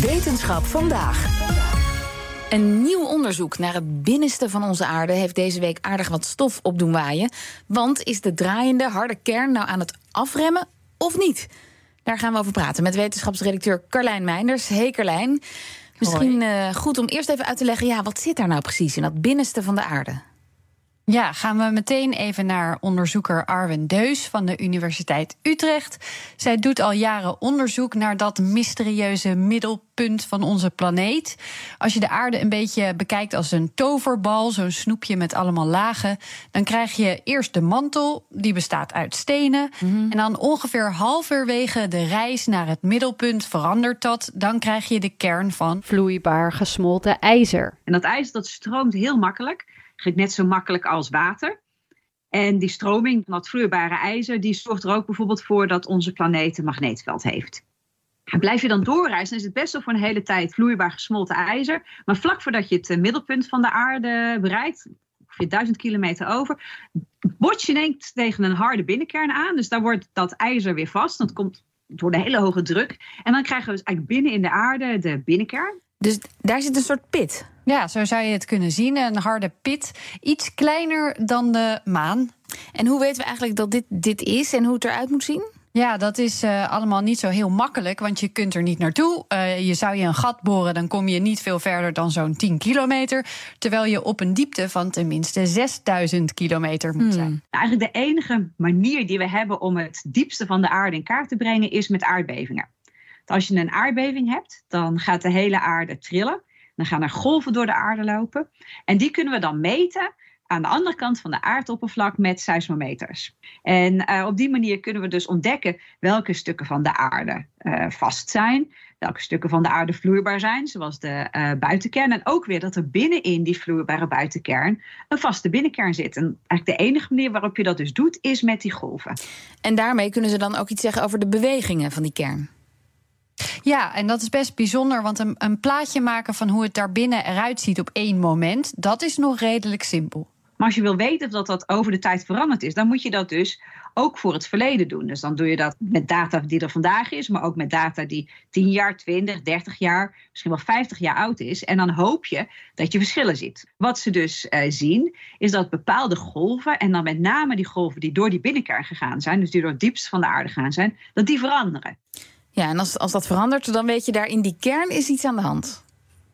Wetenschap vandaag. Een nieuw onderzoek naar het binnenste van onze aarde heeft deze week aardig wat stof op doen waaien. Want is de draaiende harde kern nou aan het afremmen of niet? Daar gaan we over praten met wetenschapsredacteur Carlijn Meinders. Hey Carlijn. Misschien uh, goed om eerst even uit te leggen, ja, wat zit daar nou precies in dat binnenste van de aarde? Ja, gaan we meteen even naar onderzoeker Arwen Deus van de Universiteit Utrecht. Zij doet al jaren onderzoek naar dat mysterieuze middelpunt van onze planeet. Als je de aarde een beetje bekijkt als een toverbal, zo'n snoepje met allemaal lagen, dan krijg je eerst de mantel, die bestaat uit stenen. En dan ongeveer halverwege de reis naar het middelpunt verandert dat. Dan krijg je de kern van vloeibaar gesmolten ijzer. En dat ijzer dat stroomt heel makkelijk gaat net zo makkelijk als water. En die stroming van dat vloeibare ijzer, die zorgt er ook bijvoorbeeld voor dat onze planeet een magneetveld heeft. En blijf je dan doorreizen, dan is het best wel voor een hele tijd vloeibaar gesmolten ijzer. Maar vlak voordat je het eh, middelpunt van de aarde bereikt, ongeveer duizend kilometer over, bots je ineens tegen een harde binnenkern aan. Dus daar wordt dat ijzer weer vast. Dat komt door de hele hoge druk. En dan krijgen we dus eigenlijk binnen in de aarde de binnenkern. Dus daar zit een soort pit. Ja, zo zou je het kunnen zien. Een harde pit. Iets kleiner dan de maan. En hoe weten we eigenlijk dat dit, dit is en hoe het eruit moet zien? Ja, dat is uh, allemaal niet zo heel makkelijk, want je kunt er niet naartoe. Uh, je zou je een gat boren, dan kom je niet veel verder dan zo'n 10 kilometer. Terwijl je op een diepte van tenminste 6000 kilometer moet zijn. Hmm. Nou, eigenlijk de enige manier die we hebben om het diepste van de aarde in kaart te brengen is met aardbevingen. Als je een aardbeving hebt, dan gaat de hele aarde trillen. Dan gaan er golven door de aarde lopen. En die kunnen we dan meten aan de andere kant van de aardoppervlak met seismometers. En uh, op die manier kunnen we dus ontdekken welke stukken van de aarde uh, vast zijn, welke stukken van de aarde vloeibaar zijn, zoals de uh, buitenkern. En ook weer dat er binnenin die vloeibare buitenkern een vaste binnenkern zit. En eigenlijk de enige manier waarop je dat dus doet, is met die golven. En daarmee kunnen ze dan ook iets zeggen over de bewegingen van die kern. Ja, en dat is best bijzonder, want een, een plaatje maken van hoe het daarbinnen eruit ziet op één moment, dat is nog redelijk simpel. Maar als je wil weten dat, dat over de tijd veranderd is, dan moet je dat dus ook voor het verleden doen. Dus dan doe je dat met data die er vandaag is, maar ook met data die 10 jaar, 20, 30 jaar, misschien wel 50 jaar oud is. En dan hoop je dat je verschillen ziet. Wat ze dus uh, zien, is dat bepaalde golven, en dan met name die golven die door die binnenkern gegaan zijn, dus die door het diepste van de aarde gaan zijn, dat die veranderen. Ja, en als, als dat verandert, dan weet je daar in die kern is iets aan de hand.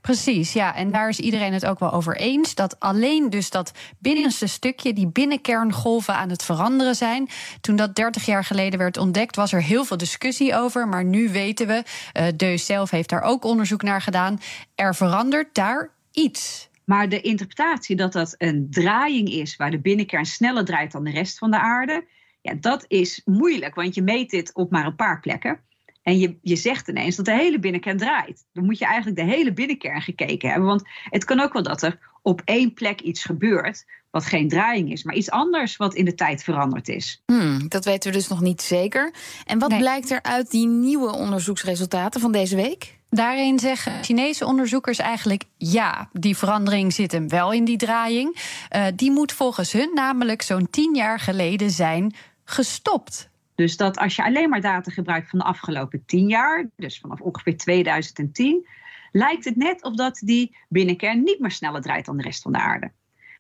Precies, ja. En daar is iedereen het ook wel over eens. Dat alleen dus dat binnenste stukje, die binnenkerngolven aan het veranderen zijn. Toen dat 30 jaar geleden werd ontdekt, was er heel veel discussie over. Maar nu weten we, uh, Deus zelf heeft daar ook onderzoek naar gedaan. Er verandert daar iets. Maar de interpretatie dat dat een draaiing is waar de binnenkern sneller draait dan de rest van de aarde. Ja, dat is moeilijk, want je meet dit op maar een paar plekken. En je, je zegt ineens dat de hele binnenkern draait. Dan moet je eigenlijk de hele binnenkern gekeken hebben. Want het kan ook wel dat er op één plek iets gebeurt. wat geen draaiing is, maar iets anders wat in de tijd veranderd is. Hmm, dat weten we dus nog niet zeker. En wat blijkt er uit die nieuwe onderzoeksresultaten van deze week? Daarin zeggen Chinese onderzoekers eigenlijk ja, die verandering zit hem wel in die draaiing. Uh, die moet volgens hun namelijk zo'n tien jaar geleden zijn gestopt. Dus dat als je alleen maar data gebruikt van de afgelopen tien jaar, dus vanaf ongeveer 2010, lijkt het net of dat die binnenkern niet meer sneller draait dan de rest van de aarde.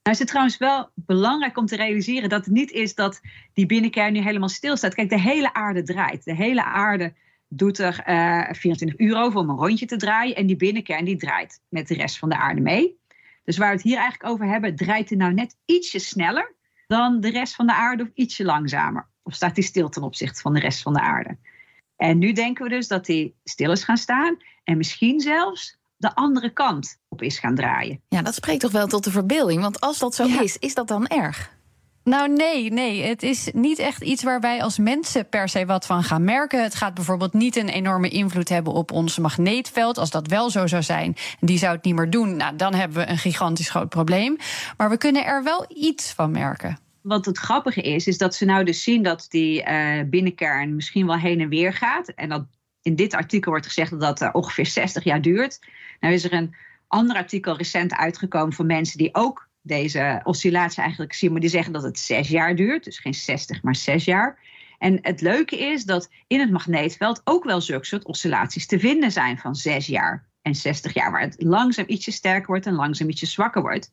Nou is het trouwens wel belangrijk om te realiseren dat het niet is dat die binnenkern nu helemaal stilstaat. Kijk, de hele aarde draait. De hele aarde doet er uh, eh, 24 uur over om een rondje te draaien. En die binnenkern die draait met de rest van de aarde mee. Dus waar we het hier eigenlijk over hebben, draait hij nou net ietsje sneller dan de rest van de aarde of ietsje langzamer. Of staat hij stil ten opzichte van de rest van de aarde? En nu denken we dus dat hij stil is gaan staan en misschien zelfs de andere kant op is gaan draaien. Ja, dat spreekt toch wel tot de verbeelding? Want als dat zo is, is dat dan erg? Nou, nee, nee. Het is niet echt iets waar wij als mensen per se wat van gaan merken. Het gaat bijvoorbeeld niet een enorme invloed hebben op ons magneetveld. Als dat wel zo zou zijn, die zou het niet meer doen, nou, dan hebben we een gigantisch groot probleem. Maar we kunnen er wel iets van merken. Wat het grappige is, is dat ze nou dus zien dat die uh, binnenkern misschien wel heen en weer gaat. En dat in dit artikel wordt gezegd dat dat uh, ongeveer 60 jaar duurt. Nou is er een ander artikel recent uitgekomen van mensen die ook deze oscillatie eigenlijk zien, maar die zeggen dat het zes jaar duurt. Dus geen 60, maar zes jaar. En het leuke is dat in het magneetveld ook wel zulke soort oscillaties te vinden zijn van 6 jaar en 60 jaar, waar het langzaam ietsje sterker wordt en langzaam ietsje zwakker wordt.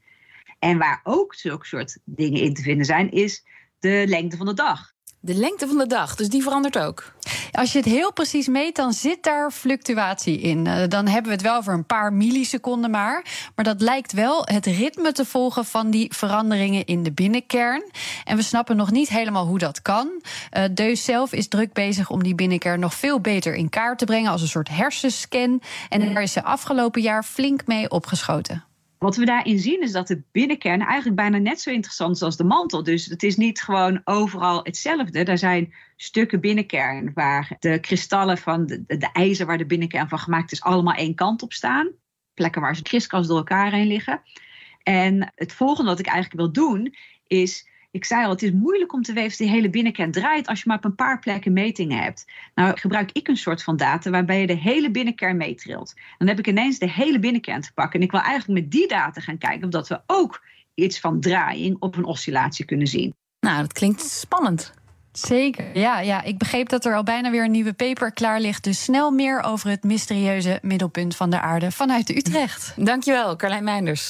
En waar ook zulke soort dingen in te vinden zijn, is de lengte van de dag. De lengte van de dag, dus die verandert ook. Als je het heel precies meet, dan zit daar fluctuatie in. Eh, dan hebben we het wel over een paar milliseconden maar. Maar dat lijkt wel het ritme te volgen van die veranderingen in de binnenkern. En we snappen nog niet helemaal hoe dat kan. Uh, Deus zelf is druk bezig om die binnenkern nog veel beter in kaart te brengen als een soort hersenscan. En daar is ze afgelopen jaar flink mee opgeschoten. Wat we daarin zien is dat de binnenkern eigenlijk bijna net zo interessant is als de mantel. Dus het is niet gewoon overal hetzelfde. Er zijn stukken binnenkern waar de kristallen van de, de ijzer waar de binnenkern van gemaakt is, allemaal één kant op staan. Plekken waar ze kriskras door elkaar heen liggen. En het volgende wat ik eigenlijk wil doen is ik zei al, het is moeilijk om te weten of die hele binnenkern draait als je maar op een paar plekken metingen hebt. Nou gebruik ik een soort van data waarbij je de hele binnenkern meetrilt. Dan heb ik ineens de hele binnenkern te pakken. En ik wil eigenlijk met die data gaan kijken of dat we ook iets van draaiing op een oscillatie kunnen zien. Nou, dat klinkt spannend. Zeker, ja, ja. Ik begreep dat er al bijna weer een nieuwe paper klaar ligt. Dus snel meer over het mysterieuze middelpunt van de aarde vanuit Utrecht. Dankjewel, Carlijn Meinders.